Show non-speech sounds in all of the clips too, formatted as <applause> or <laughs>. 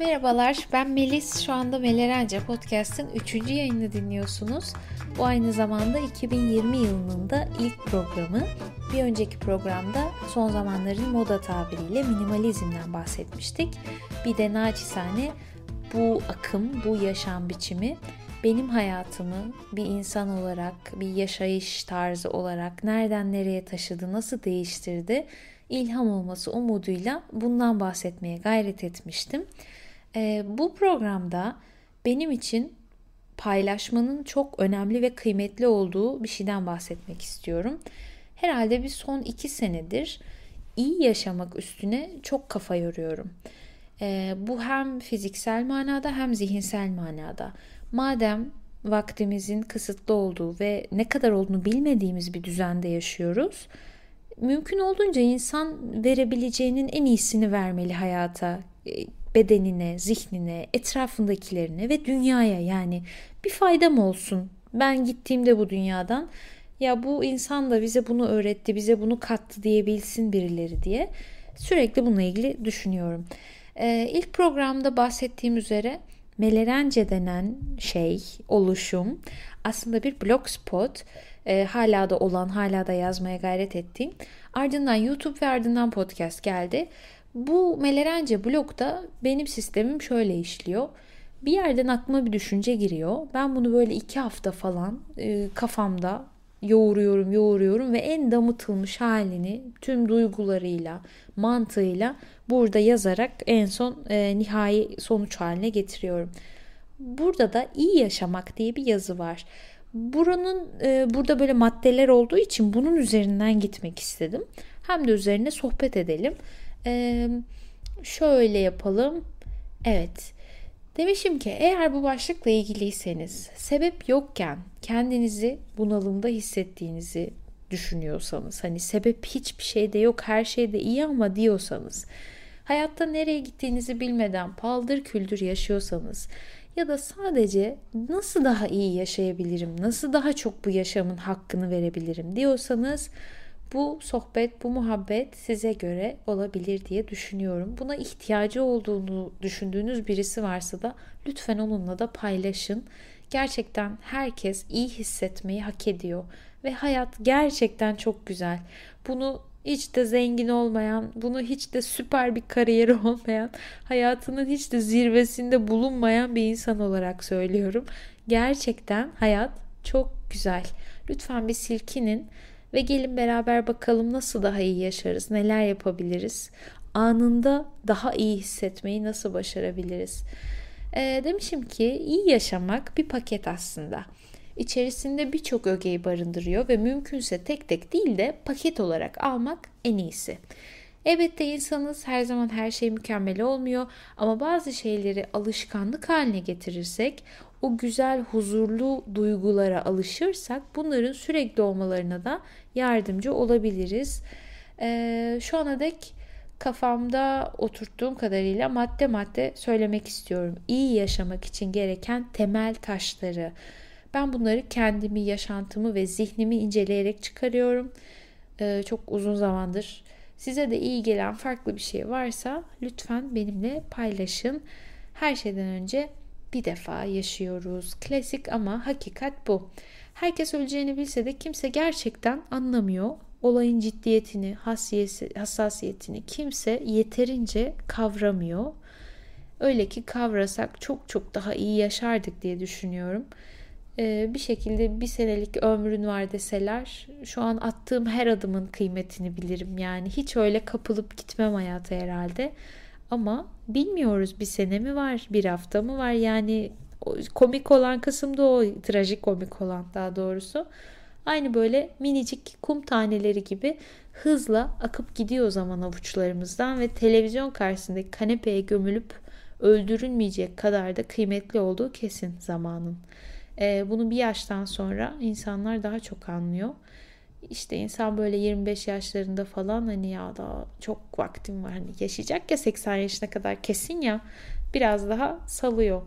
Merhabalar, ben Melis. Şu anda Melerence Podcast'ın 3. yayını dinliyorsunuz. Bu aynı zamanda 2020 yılının da ilk programı. Bir önceki programda son zamanların moda tabiriyle minimalizmden bahsetmiştik. Bir de naçizane bu akım, bu yaşam biçimi benim hayatımı bir insan olarak, bir yaşayış tarzı olarak nereden nereye taşıdı, nasıl değiştirdi, ilham olması umuduyla bundan bahsetmeye gayret etmiştim. E, bu programda benim için paylaşmanın çok önemli ve kıymetli olduğu bir şeyden bahsetmek istiyorum. Herhalde bir son iki senedir iyi yaşamak üstüne çok kafa yoruyorum. E, bu hem fiziksel manada hem zihinsel manada. Madem vaktimizin kısıtlı olduğu ve ne kadar olduğunu bilmediğimiz bir düzende yaşıyoruz. Mümkün olduğunca insan verebileceğinin en iyisini vermeli hayata bedenine, zihnine, etrafındakilerine ve dünyaya yani bir faydam olsun. Ben gittiğimde bu dünyadan ya bu insan da bize bunu öğretti, bize bunu kattı diyebilsin birileri diye sürekli bununla ilgili düşünüyorum. Ee, ilk programda bahsettiğim üzere Melerence denen şey, oluşum aslında bir blogspot. E, hala da olan, hala da yazmaya gayret ettiğim. Ardından YouTube ve ardından podcast geldi. Bu Melerence blokta benim sistemim şöyle işliyor. Bir yerden aklıma bir düşünce giriyor. Ben bunu böyle iki hafta falan e, kafamda yoğuruyorum, yoğuruyorum ve en damıtılmış halini tüm duygularıyla, mantığıyla burada yazarak en son e, nihai sonuç haline getiriyorum. Burada da iyi yaşamak diye bir yazı var. Buranın e, burada böyle maddeler olduğu için bunun üzerinden gitmek istedim. Hem de üzerine sohbet edelim. Ee, şöyle yapalım. Evet. Demişim ki eğer bu başlıkla ilgiliyseniz sebep yokken kendinizi bunalımda hissettiğinizi düşünüyorsanız hani sebep hiçbir şeyde yok her şeyde iyi ama diyorsanız hayatta nereye gittiğinizi bilmeden paldır küldür yaşıyorsanız ya da sadece nasıl daha iyi yaşayabilirim, nasıl daha çok bu yaşamın hakkını verebilirim diyorsanız bu sohbet, bu muhabbet size göre olabilir diye düşünüyorum. Buna ihtiyacı olduğunu düşündüğünüz birisi varsa da lütfen onunla da paylaşın. Gerçekten herkes iyi hissetmeyi hak ediyor ve hayat gerçekten çok güzel. Bunu hiç de zengin olmayan, bunu hiç de süper bir kariyeri <laughs> olmayan, hayatının hiç de zirvesinde bulunmayan bir insan olarak söylüyorum. Gerçekten hayat çok güzel. Lütfen bir silkinin ve gelin beraber bakalım nasıl daha iyi yaşarız, neler yapabiliriz, anında daha iyi hissetmeyi nasıl başarabiliriz. E, demişim ki iyi yaşamak bir paket aslında. İçerisinde birçok ögeyi barındırıyor ve mümkünse tek tek değil de paket olarak almak en iyisi. Elbette insanız her zaman her şey mükemmel olmuyor ama bazı şeyleri alışkanlık haline getirirsek o güzel huzurlu duygulara alışırsak bunların sürekli olmalarına da yardımcı olabiliriz. Ee, şu ana dek kafamda oturttuğum kadarıyla madde madde söylemek istiyorum. İyi yaşamak için gereken temel taşları. Ben bunları kendimi, yaşantımı ve zihnimi inceleyerek çıkarıyorum. Ee, çok uzun zamandır. Size de iyi gelen farklı bir şey varsa lütfen benimle paylaşın. Her şeyden önce bir defa yaşıyoruz. Klasik ama hakikat bu. Herkes öleceğini bilse de kimse gerçekten anlamıyor. Olayın ciddiyetini, hassasiyetini kimse yeterince kavramıyor. Öyle ki kavrasak çok çok daha iyi yaşardık diye düşünüyorum. Ee, bir şekilde bir senelik ömrün var deseler şu an attığım her adımın kıymetini bilirim. Yani hiç öyle kapılıp gitmem hayata herhalde. Ama bilmiyoruz bir sene mi var, bir hafta mı var? Yani komik olan kısım da o, trajik komik olan daha doğrusu. Aynı böyle minicik kum taneleri gibi hızla akıp gidiyor zaman avuçlarımızdan ve televizyon karşısındaki kanepeye gömülüp öldürülmeyecek kadar da kıymetli olduğu kesin zamanın. Ee, bunu bir yaştan sonra insanlar daha çok anlıyor işte insan böyle 25 yaşlarında falan hani ya da çok vaktim var hani yaşayacak ya 80 yaşına kadar kesin ya biraz daha salıyor.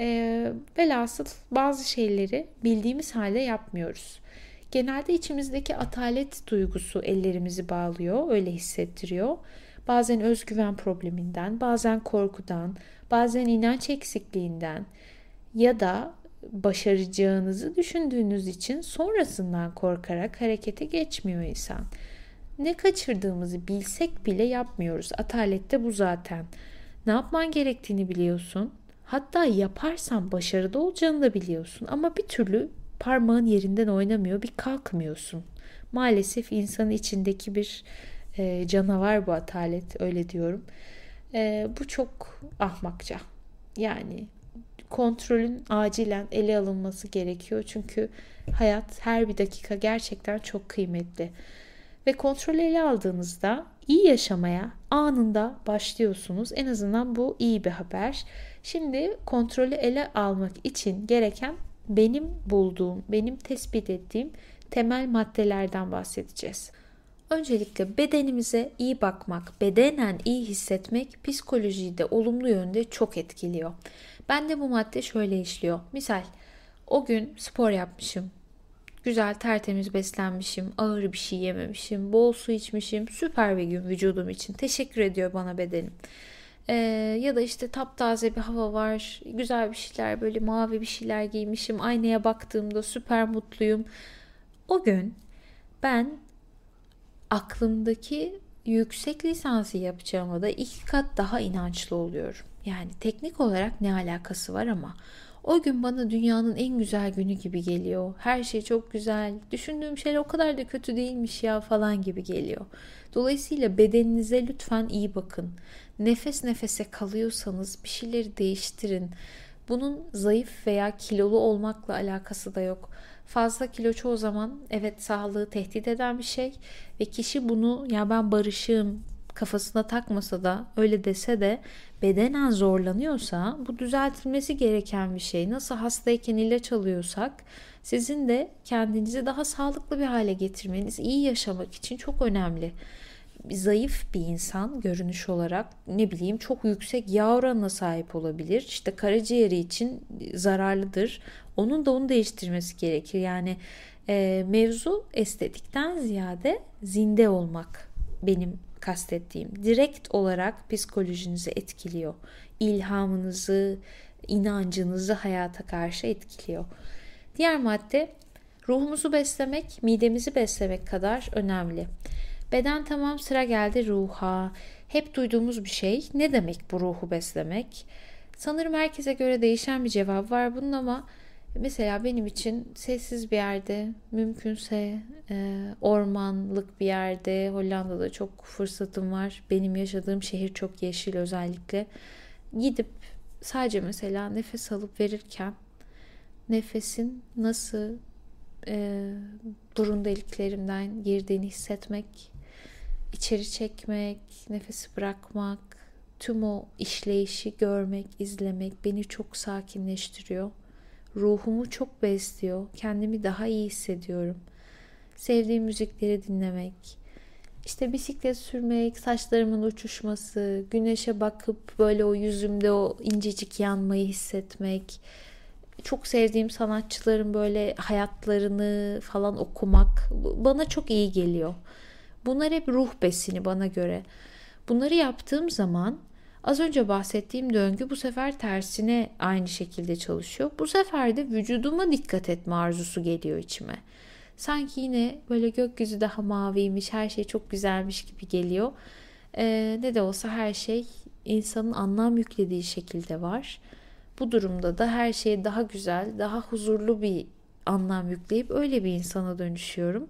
E, velhasıl bazı şeyleri bildiğimiz halde yapmıyoruz. Genelde içimizdeki atalet duygusu ellerimizi bağlıyor, öyle hissettiriyor. Bazen özgüven probleminden, bazen korkudan, bazen inanç eksikliğinden ya da başaracağınızı düşündüğünüz için sonrasından korkarak harekete geçmiyor insan. Ne kaçırdığımızı bilsek bile yapmıyoruz. Atalette bu zaten. Ne yapman gerektiğini biliyorsun. Hatta yaparsan başarıda olacağını da biliyorsun ama bir türlü parmağın yerinden oynamıyor, bir kalkmıyorsun. Maalesef insanın içindeki bir e, canavar bu atalet öyle diyorum. E, bu çok ahmakça. Yani kontrolün acilen ele alınması gerekiyor. Çünkü hayat her bir dakika gerçekten çok kıymetli. Ve kontrolü ele aldığınızda iyi yaşamaya anında başlıyorsunuz. En azından bu iyi bir haber. Şimdi kontrolü ele almak için gereken benim bulduğum, benim tespit ettiğim temel maddelerden bahsedeceğiz. Öncelikle bedenimize iyi bakmak, bedenen iyi hissetmek psikolojiyi de olumlu yönde çok etkiliyor. Ben de bu madde şöyle işliyor. Misal o gün spor yapmışım. Güzel tertemiz beslenmişim. Ağır bir şey yememişim. Bol su içmişim. Süper bir gün vücudum için. Teşekkür ediyor bana bedenim. Ee, ya da işte taptaze bir hava var. Güzel bir şeyler böyle mavi bir şeyler giymişim. Aynaya baktığımda süper mutluyum. O gün ben aklımdaki yüksek lisansı yapacağıma da iki kat daha inançlı oluyorum. Yani teknik olarak ne alakası var ama o gün bana dünyanın en güzel günü gibi geliyor. Her şey çok güzel. Düşündüğüm şeyler o kadar da kötü değilmiş ya falan gibi geliyor. Dolayısıyla bedeninize lütfen iyi bakın. Nefes nefese kalıyorsanız bir şeyleri değiştirin. Bunun zayıf veya kilolu olmakla alakası da yok. Fazla kilo çoğu zaman evet sağlığı tehdit eden bir şey ve kişi bunu ya ben barışığım kafasına takmasa da öyle dese de bedenen zorlanıyorsa bu düzeltilmesi gereken bir şey. Nasıl hastayken ilaç alıyorsak sizin de kendinizi daha sağlıklı bir hale getirmeniz iyi yaşamak için çok önemli. Zayıf bir insan görünüş olarak ne bileyim çok yüksek yağ oranına sahip olabilir. İşte karaciğeri için zararlıdır. Onun da onu değiştirmesi gerekir. Yani e, mevzu estetikten ziyade zinde olmak benim kastettiğim direkt olarak psikolojinizi etkiliyor. İlhamınızı, inancınızı hayata karşı etkiliyor. Diğer madde ruhumuzu beslemek, midemizi beslemek kadar önemli. Beden tamam sıra geldi ruha. Hep duyduğumuz bir şey. Ne demek bu ruhu beslemek? Sanırım herkese göre değişen bir cevap var bunun ama Mesela benim için sessiz bir yerde, mümkünse e, ormanlık bir yerde, Hollanda'da çok fırsatım var. Benim yaşadığım şehir çok yeşil özellikle. Gidip sadece mesela nefes alıp verirken nefesin nasıl e, burun deliklerimden girdiğini hissetmek, içeri çekmek, nefesi bırakmak, tüm o işleyişi görmek, izlemek beni çok sakinleştiriyor ruhumu çok besliyor. Kendimi daha iyi hissediyorum. Sevdiğim müzikleri dinlemek, işte bisiklet sürmek, saçlarımın uçuşması, güneşe bakıp böyle o yüzümde o incecik yanmayı hissetmek, çok sevdiğim sanatçıların böyle hayatlarını falan okumak bana çok iyi geliyor. Bunlar hep ruh besini bana göre. Bunları yaptığım zaman Az önce bahsettiğim döngü bu sefer tersine aynı şekilde çalışıyor. Bu sefer de vücuduma dikkat etme arzusu geliyor içime. Sanki yine böyle gökyüzü daha maviymiş, her şey çok güzelmiş gibi geliyor. Ee, ne de olsa her şey insanın anlam yüklediği şekilde var. Bu durumda da her şeye daha güzel, daha huzurlu bir anlam yükleyip öyle bir insana dönüşüyorum.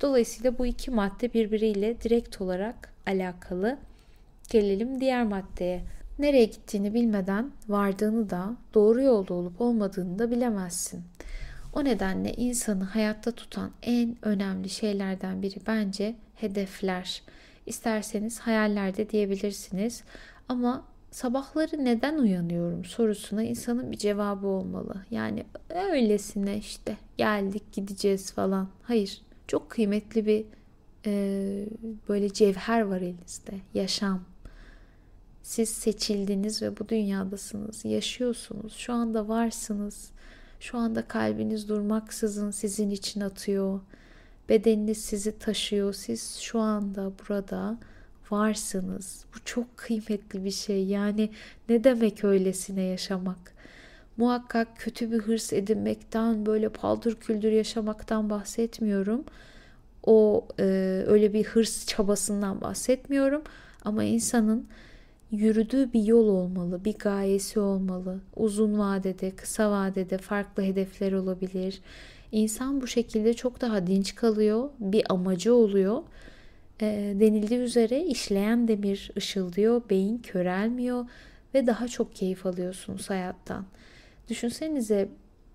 Dolayısıyla bu iki madde birbiriyle direkt olarak alakalı. Gelelim diğer maddeye. Nereye gittiğini bilmeden vardığını da doğru yolda olup olmadığını da bilemezsin. O nedenle insanı hayatta tutan en önemli şeylerden biri bence hedefler. İsterseniz hayallerde diyebilirsiniz ama sabahları neden uyanıyorum sorusuna insanın bir cevabı olmalı. Yani öylesine işte geldik gideceğiz falan. Hayır çok kıymetli bir e, böyle cevher var elinizde. Yaşam. Siz seçildiniz ve bu dünyadasınız. Yaşıyorsunuz. Şu anda varsınız. Şu anda kalbiniz durmaksızın sizin için atıyor. Bedeniniz sizi taşıyor. Siz şu anda burada varsınız. Bu çok kıymetli bir şey. Yani ne demek öylesine yaşamak? Muhakkak kötü bir hırs edinmekten, böyle paldır küldür yaşamaktan bahsetmiyorum. O e, öyle bir hırs çabasından bahsetmiyorum. Ama insanın yürüdüğü bir yol olmalı, bir gayesi olmalı. Uzun vadede, kısa vadede farklı hedefler olabilir. İnsan bu şekilde çok daha dinç kalıyor, bir amacı oluyor. E, denildiği üzere işleyen demir ışıldıyor, beyin körelmiyor ve daha çok keyif alıyorsunuz hayattan. Düşünsenize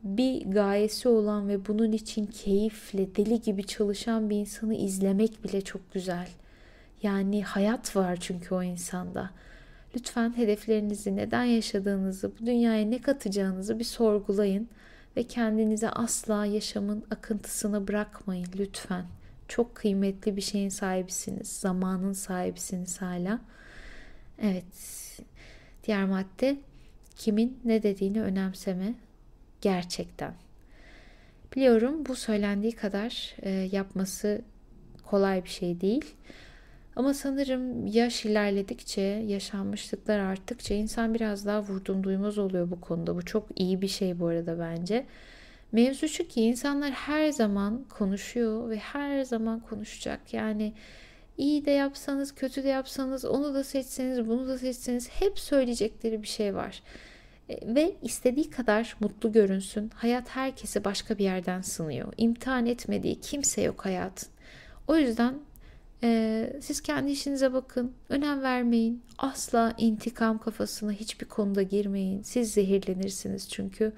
bir gayesi olan ve bunun için keyifle deli gibi çalışan bir insanı izlemek bile çok güzel. Yani hayat var çünkü o insanda. Lütfen hedeflerinizi, neden yaşadığınızı, bu dünyaya ne katacağınızı bir sorgulayın ve kendinize asla yaşamın akıntısını bırakmayın lütfen. Çok kıymetli bir şeyin sahibisiniz, zamanın sahibisiniz hala. Evet. Diğer madde kimin ne dediğini önemseme gerçekten. Biliyorum bu söylendiği kadar e, yapması kolay bir şey değil. Ama sanırım yaş ilerledikçe, yaşanmışlıklar arttıkça insan biraz daha vurdum duymaz oluyor bu konuda. Bu çok iyi bir şey bu arada bence. Mevzu şu ki insanlar her zaman konuşuyor ve her zaman konuşacak. Yani iyi de yapsanız, kötü de yapsanız, onu da seçseniz, bunu da seçseniz hep söyleyecekleri bir şey var. E, ve istediği kadar mutlu görünsün. Hayat herkesi başka bir yerden sınıyor. İmtihan etmediği kimse yok hayatın. O yüzden ee, siz kendi işinize bakın. Önem vermeyin. Asla intikam kafasına hiçbir konuda girmeyin. Siz zehirlenirsiniz çünkü.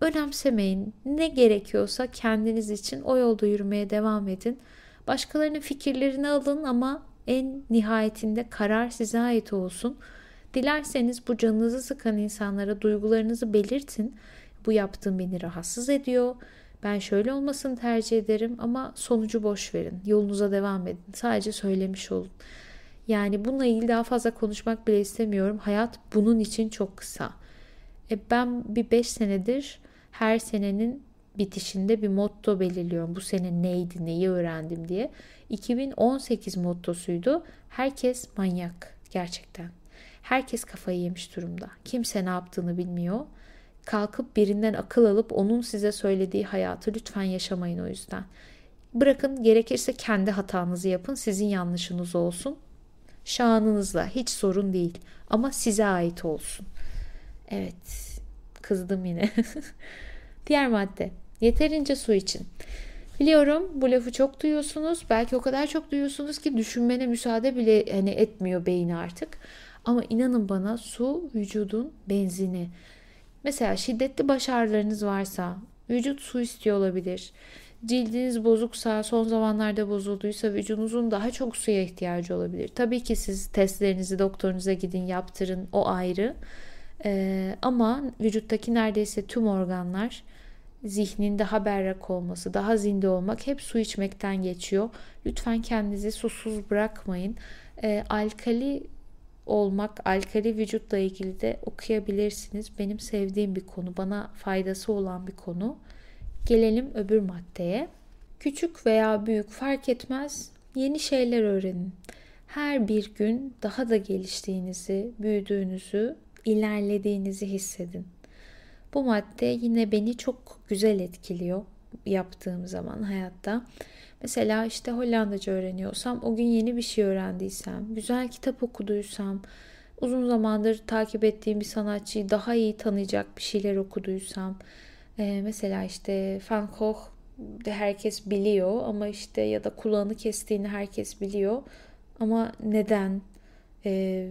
Önemsemeyin. Ne gerekiyorsa kendiniz için o yolda yürümeye devam edin. Başkalarının fikirlerini alın ama en nihayetinde karar size ait olsun. Dilerseniz bu canınızı sıkan insanlara duygularınızı belirtin. Bu yaptığım beni rahatsız ediyor ben şöyle olmasını tercih ederim ama sonucu boş verin. Yolunuza devam edin. Sadece söylemiş olun. Yani bununla ilgili daha fazla konuşmak bile istemiyorum. Hayat bunun için çok kısa. E ben bir 5 senedir her senenin bitişinde bir motto belirliyorum. Bu sene neydi, neyi öğrendim diye. 2018 mottosuydu. Herkes manyak gerçekten. Herkes kafayı yemiş durumda. Kimse ne yaptığını bilmiyor kalkıp birinden akıl alıp onun size söylediği hayatı lütfen yaşamayın o yüzden. Bırakın gerekirse kendi hatanızı yapın. Sizin yanlışınız olsun. Şanınızla hiç sorun değil ama size ait olsun. Evet. Kızdım yine. <laughs> Diğer madde. Yeterince su için. Biliyorum bu lafı çok duyuyorsunuz. Belki o kadar çok duyuyorsunuz ki düşünmene müsaade bile hani etmiyor beyin artık. Ama inanın bana su vücudun benzini. Mesela şiddetli baş ağrılarınız varsa, vücut su istiyor olabilir. Cildiniz bozuksa, son zamanlarda bozulduysa vücudunuzun daha çok suya ihtiyacı olabilir. Tabii ki siz testlerinizi doktorunuza gidin yaptırın o ayrı. Ee, ama vücuttaki neredeyse tüm organlar zihnin daha berrak olması, daha zinde olmak hep su içmekten geçiyor. Lütfen kendinizi susuz bırakmayın. Ee, alkali olmak, alkali vücutla ilgili de okuyabilirsiniz. Benim sevdiğim bir konu, bana faydası olan bir konu. Gelelim öbür maddeye. Küçük veya büyük fark etmez. Yeni şeyler öğrenin. Her bir gün daha da geliştiğinizi, büyüdüğünüzü, ilerlediğinizi hissedin. Bu madde yine beni çok güzel etkiliyor yaptığım zaman hayatta. Mesela işte Hollandaca öğreniyorsam, o gün yeni bir şey öğrendiysem, güzel kitap okuduysam, uzun zamandır takip ettiğim bir sanatçıyı daha iyi tanıyacak bir şeyler okuduysam, mesela işte Van Gogh de herkes biliyor ama işte ya da kulağını kestiğini herkes biliyor ama neden e,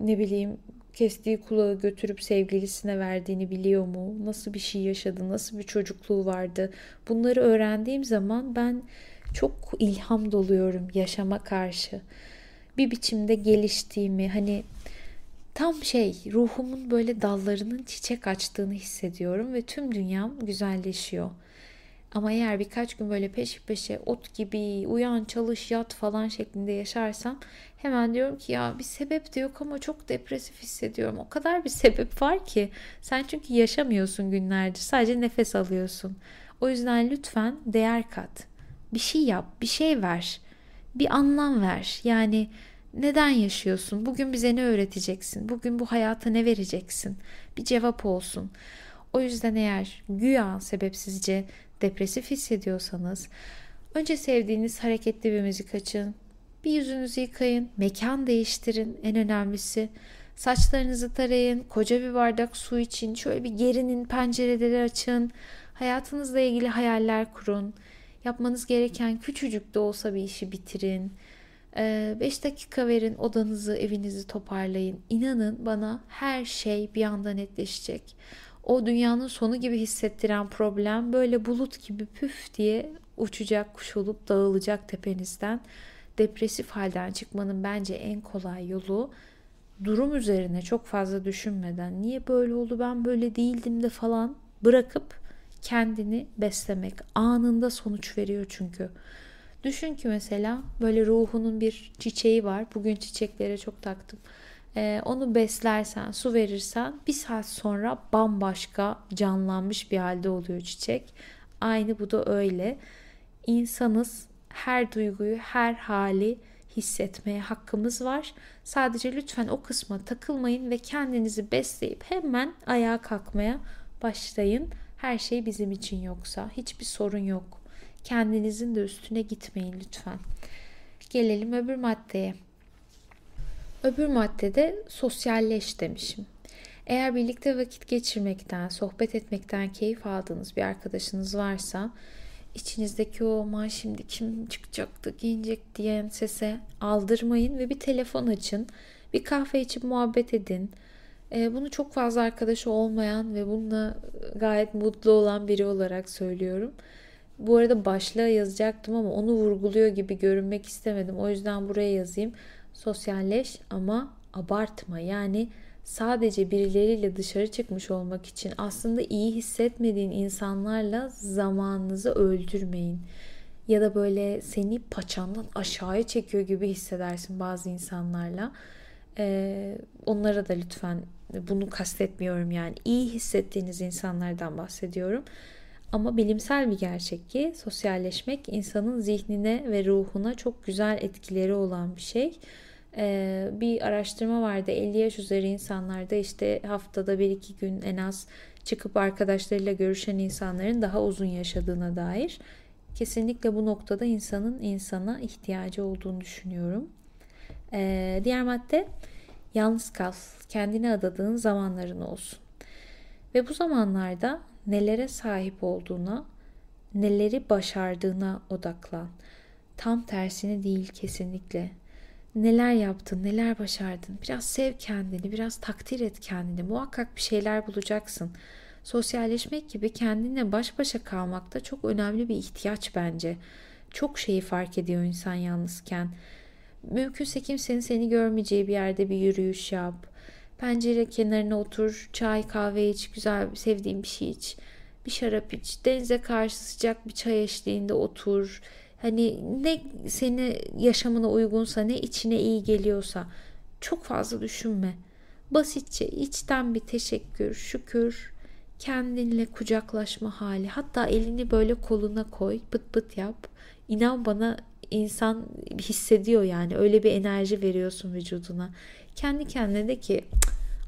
ne bileyim kestiği kulağı götürüp sevgilisine verdiğini biliyor mu? Nasıl bir şey yaşadı? Nasıl bir çocukluğu vardı? Bunları öğrendiğim zaman ben çok ilham doluyorum yaşama karşı. Bir biçimde geliştiğimi hani tam şey ruhumun böyle dallarının çiçek açtığını hissediyorum ve tüm dünyam güzelleşiyor. Ama eğer birkaç gün böyle peş peşe ot gibi uyan çalış yat falan şeklinde yaşarsam hemen diyorum ki ya bir sebep de yok ama çok depresif hissediyorum. O kadar bir sebep var ki sen çünkü yaşamıyorsun günlerdir sadece nefes alıyorsun. O yüzden lütfen değer kat bir şey yap, bir şey ver. Bir anlam ver. Yani Neden yaşıyorsun? Bugün bize ne öğreteceksin? Bugün bu hayata ne vereceksin? Bir cevap olsun. O yüzden eğer güya sebepsizce depresif hissediyorsanız önce sevdiğiniz hareketli bir müzik açın. Bir yüzünüzü yıkayın, mekan değiştirin en önemlisi. Saçlarınızı tarayın, koca bir bardak su için, şöyle bir gerinin, pencereleri açın. Hayatınızla ilgili hayaller kurun. Yapmanız gereken küçücük de olsa bir işi bitirin. 5 ee, dakika verin odanızı, evinizi toparlayın. İnanın bana her şey bir anda netleşecek. O dünyanın sonu gibi hissettiren problem böyle bulut gibi püf diye uçacak, kuş olup dağılacak tepenizden. Depresif halden çıkmanın bence en kolay yolu durum üzerine çok fazla düşünmeden niye böyle oldu ben böyle değildim de falan bırakıp kendini beslemek anında sonuç veriyor çünkü. Düşün ki mesela böyle ruhunun bir çiçeği var. Bugün çiçeklere çok taktım. Ee, onu beslersen, su verirsen bir saat sonra bambaşka canlanmış bir halde oluyor çiçek. Aynı bu da öyle. İnsanız her duyguyu, her hali hissetmeye hakkımız var. Sadece lütfen o kısma takılmayın ve kendinizi besleyip hemen ayağa kalkmaya başlayın. Her şey bizim için yoksa hiçbir sorun yok. Kendinizin de üstüne gitmeyin lütfen. Gelelim öbür maddeye. Öbür maddede sosyalleş demişim. Eğer birlikte vakit geçirmekten, sohbet etmekten keyif aldığınız bir arkadaşınız varsa içinizdeki o aman şimdi kim çıkacaktı, giyinecek diyen sese aldırmayın ve bir telefon açın. Bir kahve içip muhabbet edin. E, bunu çok fazla arkadaşı olmayan ve bununla gayet mutlu olan biri olarak söylüyorum. Bu arada başlığa yazacaktım ama onu vurguluyor gibi görünmek istemedim. O yüzden buraya yazayım. Sosyalleş ama abartma. Yani sadece birileriyle dışarı çıkmış olmak için aslında iyi hissetmediğin insanlarla zamanınızı öldürmeyin. Ya da böyle seni paçandan aşağıya çekiyor gibi hissedersin bazı insanlarla. Ee, onlara da lütfen bunu kastetmiyorum yani iyi hissettiğiniz insanlardan bahsediyorum. Ama bilimsel bir gerçek ki sosyalleşmek insanın zihnine ve ruhuna çok güzel etkileri olan bir şey. Ee, bir araştırma vardı 50 yaş üzeri insanlarda işte haftada 1-2 gün en az çıkıp arkadaşlarıyla görüşen insanların daha uzun yaşadığına dair. Kesinlikle bu noktada insanın insana ihtiyacı olduğunu düşünüyorum. Ee, diğer madde yalnız kal. Kendine adadığın zamanların olsun. Ve bu zamanlarda nelere sahip olduğuna, neleri başardığına odaklan. Tam tersini değil kesinlikle. Neler yaptın, neler başardın. Biraz sev kendini, biraz takdir et kendini. Muhakkak bir şeyler bulacaksın. Sosyalleşmek gibi kendinle baş başa kalmak da çok önemli bir ihtiyaç bence. Çok şeyi fark ediyor insan yalnızken. Mümkünse kimsenin seni görmeyeceği bir yerde bir yürüyüş yap Pencere kenarına otur, çay kahve iç, güzel sevdiğin bir şey iç. Bir şarap iç, denize karşı sıcak bir çay eşliğinde otur. Hani ne seni yaşamına uygunsa, ne içine iyi geliyorsa çok fazla düşünme. Basitçe içten bir teşekkür, şükür, kendinle kucaklaşma hali. Hatta elini böyle koluna koy, pıt pıt yap. İnan bana insan hissediyor yani öyle bir enerji veriyorsun vücuduna. Kendi kendine de ki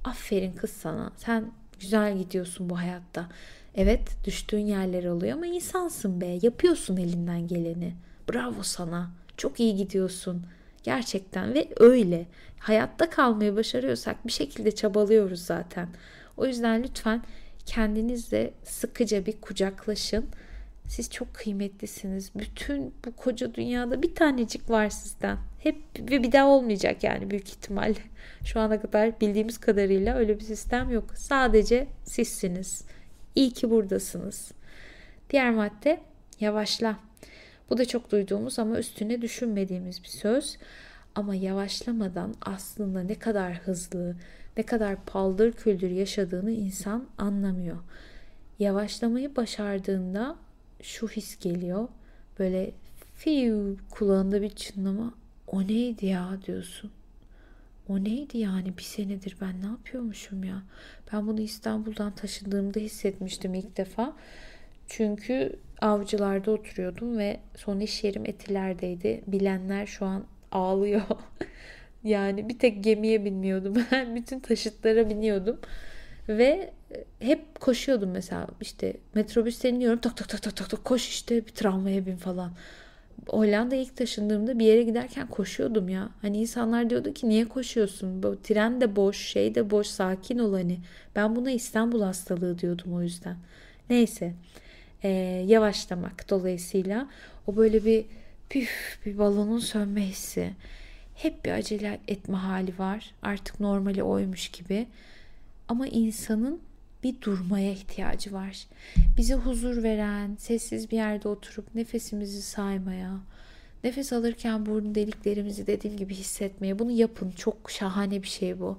aferin kız sana sen güzel gidiyorsun bu hayatta. Evet düştüğün yerler oluyor ama insansın be yapıyorsun elinden geleni. Bravo sana çok iyi gidiyorsun. Gerçekten ve öyle. Hayatta kalmayı başarıyorsak bir şekilde çabalıyoruz zaten. O yüzden lütfen kendinizle sıkıca bir kucaklaşın siz çok kıymetlisiniz. Bütün bu koca dünyada bir tanecik var sizden. Hep ve bir daha olmayacak yani büyük ihtimalle. Şu ana kadar bildiğimiz kadarıyla öyle bir sistem yok. Sadece sizsiniz. İyi ki buradasınız. Diğer madde yavaşla. Bu da çok duyduğumuz ama üstüne düşünmediğimiz bir söz. Ama yavaşlamadan aslında ne kadar hızlı, ne kadar paldır küldür yaşadığını insan anlamıyor. Yavaşlamayı başardığında şu his geliyor. Böyle fiu kulağında bir çınlama. O neydi ya diyorsun. O neydi yani bir senedir ben ne yapıyormuşum ya. Ben bunu İstanbul'dan taşındığımda hissetmiştim ilk defa. Çünkü avcılarda oturuyordum ve son iş yerim etilerdeydi. Bilenler şu an ağlıyor. <laughs> Yani bir tek gemiye binmiyordum. <laughs> Ben bütün taşıtlara biniyordum. Ve hep koşuyordum mesela işte metrobüsten iniyorum tak tak tak tak tak, tak koş işte bir tramvaya bin falan. Hollanda ilk taşındığımda bir yere giderken koşuyordum ya. Hani insanlar diyordu ki niye koşuyorsun? Bu tren de boş, şey de boş, sakin ol hani. Ben buna İstanbul hastalığı diyordum o yüzden. Neyse. Ee, yavaşlamak dolayısıyla o böyle bir püf bir balonun sönme hissi. Hep bir acele etme hali var. Artık normali oymuş gibi. Ama insanın bir durmaya ihtiyacı var. Bize huzur veren, sessiz bir yerde oturup nefesimizi saymaya, nefes alırken burun deliklerimizi dediğim gibi hissetmeye. Bunu yapın. Çok şahane bir şey bu.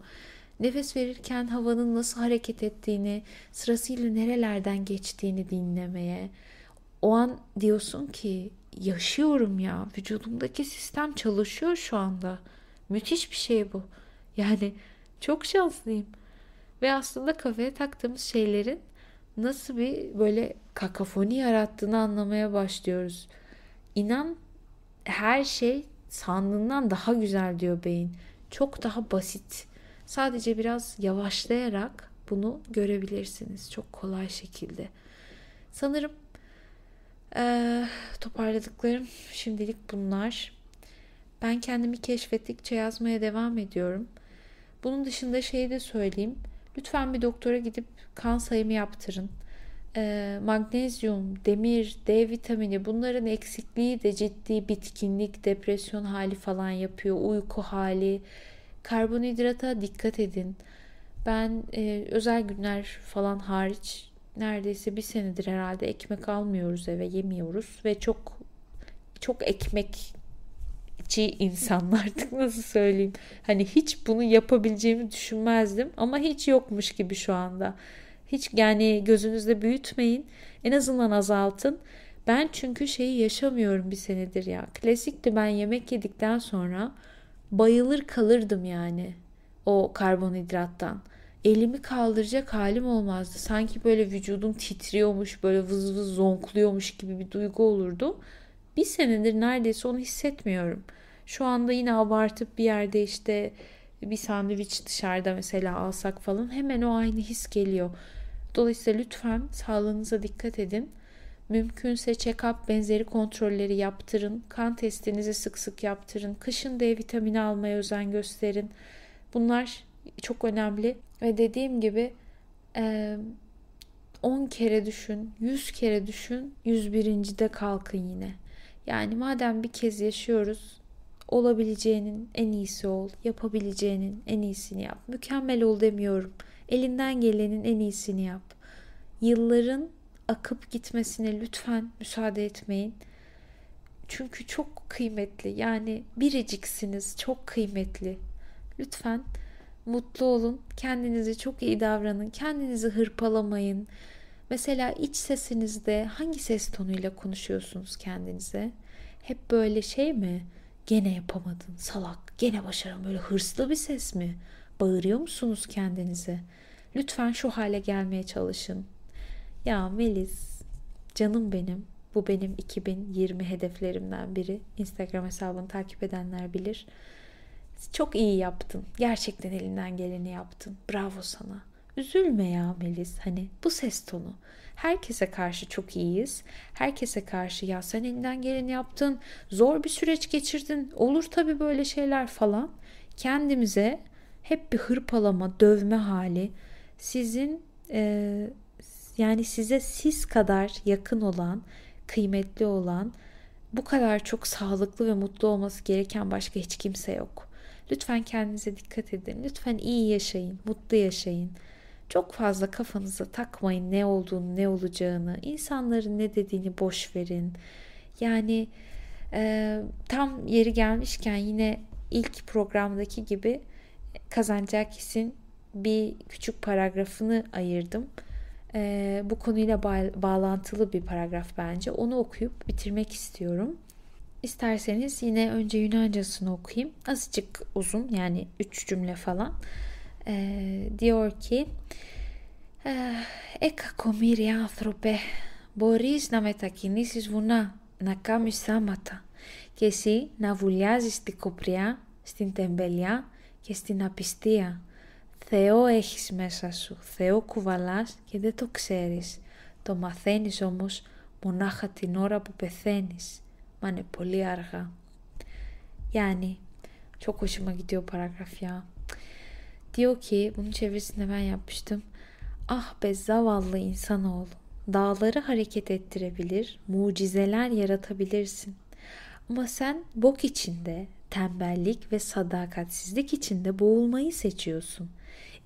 Nefes verirken havanın nasıl hareket ettiğini, sırasıyla nerelerden geçtiğini dinlemeye. O an diyorsun ki yaşıyorum ya. Vücudumdaki sistem çalışıyor şu anda. Müthiş bir şey bu. Yani çok şanslıyım. Ve aslında kafaya taktığımız şeylerin nasıl bir böyle kakafoni yarattığını anlamaya başlıyoruz. İnan her şey sandığından daha güzel diyor beyin. Çok daha basit. Sadece biraz yavaşlayarak bunu görebilirsiniz çok kolay şekilde. Sanırım ee, toparladıklarım şimdilik bunlar. Ben kendimi keşfettikçe yazmaya devam ediyorum. Bunun dışında şeyi de söyleyeyim. Lütfen bir doktora gidip kan sayımı yaptırın. E, magnezyum, demir, D vitamini bunların eksikliği de ciddi bitkinlik, depresyon hali falan yapıyor. Uyku hali, karbonhidrata dikkat edin. Ben e, özel günler falan hariç neredeyse bir senedir herhalde ekmek almıyoruz eve yemiyoruz ve çok çok ekmek gerçekçi insanlar artık nasıl söyleyeyim. Hani hiç bunu yapabileceğimi düşünmezdim ama hiç yokmuş gibi şu anda. Hiç yani gözünüzde büyütmeyin. En azından azaltın. Ben çünkü şeyi yaşamıyorum bir senedir ya. Klasikti ben yemek yedikten sonra bayılır kalırdım yani o karbonhidrattan. Elimi kaldıracak halim olmazdı. Sanki böyle vücudum titriyormuş, böyle vız vız zonkluyormuş gibi bir duygu olurdu. Bir senedir neredeyse onu hissetmiyorum. Şu anda yine abartıp bir yerde işte bir sandviç dışarıda mesela alsak falan hemen o aynı his geliyor. Dolayısıyla lütfen sağlığınıza dikkat edin. Mümkünse check-up benzeri kontrolleri yaptırın. Kan testinizi sık sık yaptırın. Kışın D vitamini almaya özen gösterin. Bunlar çok önemli. Ve dediğim gibi 10 kere düşün, 100 kere düşün, 101. de kalkın yine. Yani madem bir kez yaşıyoruz olabileceğinin en iyisi ol, yapabileceğinin en iyisini yap. Mükemmel ol demiyorum. Elinden gelenin en iyisini yap. Yılların akıp gitmesine lütfen müsaade etmeyin. Çünkü çok kıymetli. Yani biriciksiniz, çok kıymetli. Lütfen mutlu olun. Kendinize çok iyi davranın. Kendinizi hırpalamayın. Mesela iç sesinizde hangi ses tonuyla konuşuyorsunuz kendinize? Hep böyle şey mi? Gene yapamadın salak. Gene başaram böyle hırslı bir ses mi? Bağırıyor musunuz kendinize? Lütfen şu hale gelmeye çalışın. Ya Melis, canım benim. Bu benim 2020 hedeflerimden biri. Instagram hesabını takip edenler bilir. Çok iyi yaptın. Gerçekten elinden geleni yaptın. Bravo sana. Üzülme ya Melis. Hani bu ses tonu. Herkese karşı çok iyiyiz. Herkese karşı ya sen elinden geleni yaptın. Zor bir süreç geçirdin. Olur tabii böyle şeyler falan. Kendimize hep bir hırpalama, dövme hali. Sizin e, yani size siz kadar yakın olan, kıymetli olan, bu kadar çok sağlıklı ve mutlu olması gereken başka hiç kimse yok. Lütfen kendinize dikkat edin. Lütfen iyi yaşayın, mutlu yaşayın. Çok fazla kafanıza takmayın ne olduğunu, ne olacağını, insanların ne dediğini boş verin. Yani e, tam yeri gelmişken yine ilk programdaki gibi kazanacak isim bir küçük paragrafını ayırdım. E, bu konuyla ba- bağlantılı bir paragraf bence. Onu okuyup bitirmek istiyorum. İsterseniz yine önce Yunancasını okuyayım. Azıcık uzun yani üç cümle falan ε, diyor ki «Ε, κακομύρι άνθρωπε, μπορείς να μετακινήσεις βουνά, να κάνεις θάματα και εσύ να βουλιάζεις την κοπριά στην τεμπελιά και στην απιστία. Θεό έχεις μέσα σου, Θεό κουβαλάς και δεν το ξέρεις. Το μαθαίνεις όμως μονάχα την ώρα που πεθαίνεις. Μα είναι πολύ αργά. Yani çok hoşuma gidiyor paragraf ya. Diyor ki bunun çevirisini ben yapmıştım. Ah be zavallı insanoğlu. Dağları hareket ettirebilir, mucizeler yaratabilirsin. Ama sen bok içinde, tembellik ve sadakatsizlik içinde boğulmayı seçiyorsun.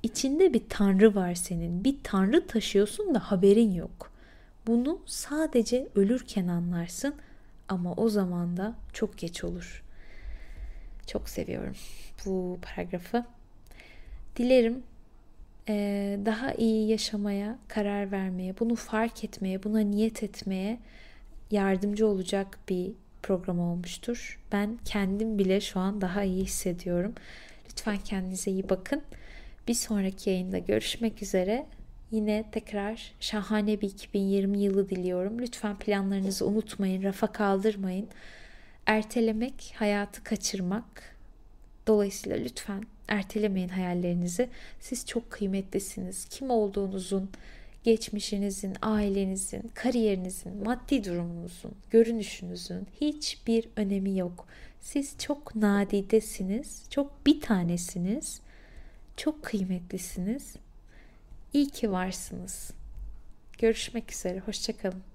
İçinde bir tanrı var senin. Bir tanrı taşıyorsun da haberin yok. Bunu sadece ölürken anlarsın ama o zaman da çok geç olur. Çok seviyorum bu paragrafı. Dilerim e, daha iyi yaşamaya karar vermeye, bunu fark etmeye, buna niyet etmeye yardımcı olacak bir program olmuştur. Ben kendim bile şu an daha iyi hissediyorum. Lütfen kendinize iyi bakın. Bir sonraki yayında görüşmek üzere. Yine tekrar şahane bir 2020 yılı diliyorum. Lütfen planlarınızı unutmayın, rafa kaldırmayın. Ertelemek hayatı kaçırmak. Dolayısıyla lütfen ertelemeyin hayallerinizi. Siz çok kıymetlisiniz. Kim olduğunuzun, geçmişinizin, ailenizin, kariyerinizin, maddi durumunuzun, görünüşünüzün hiçbir önemi yok. Siz çok nadidesiniz, çok bir tanesiniz, çok kıymetlisiniz. İyi ki varsınız. Görüşmek üzere, hoşçakalın.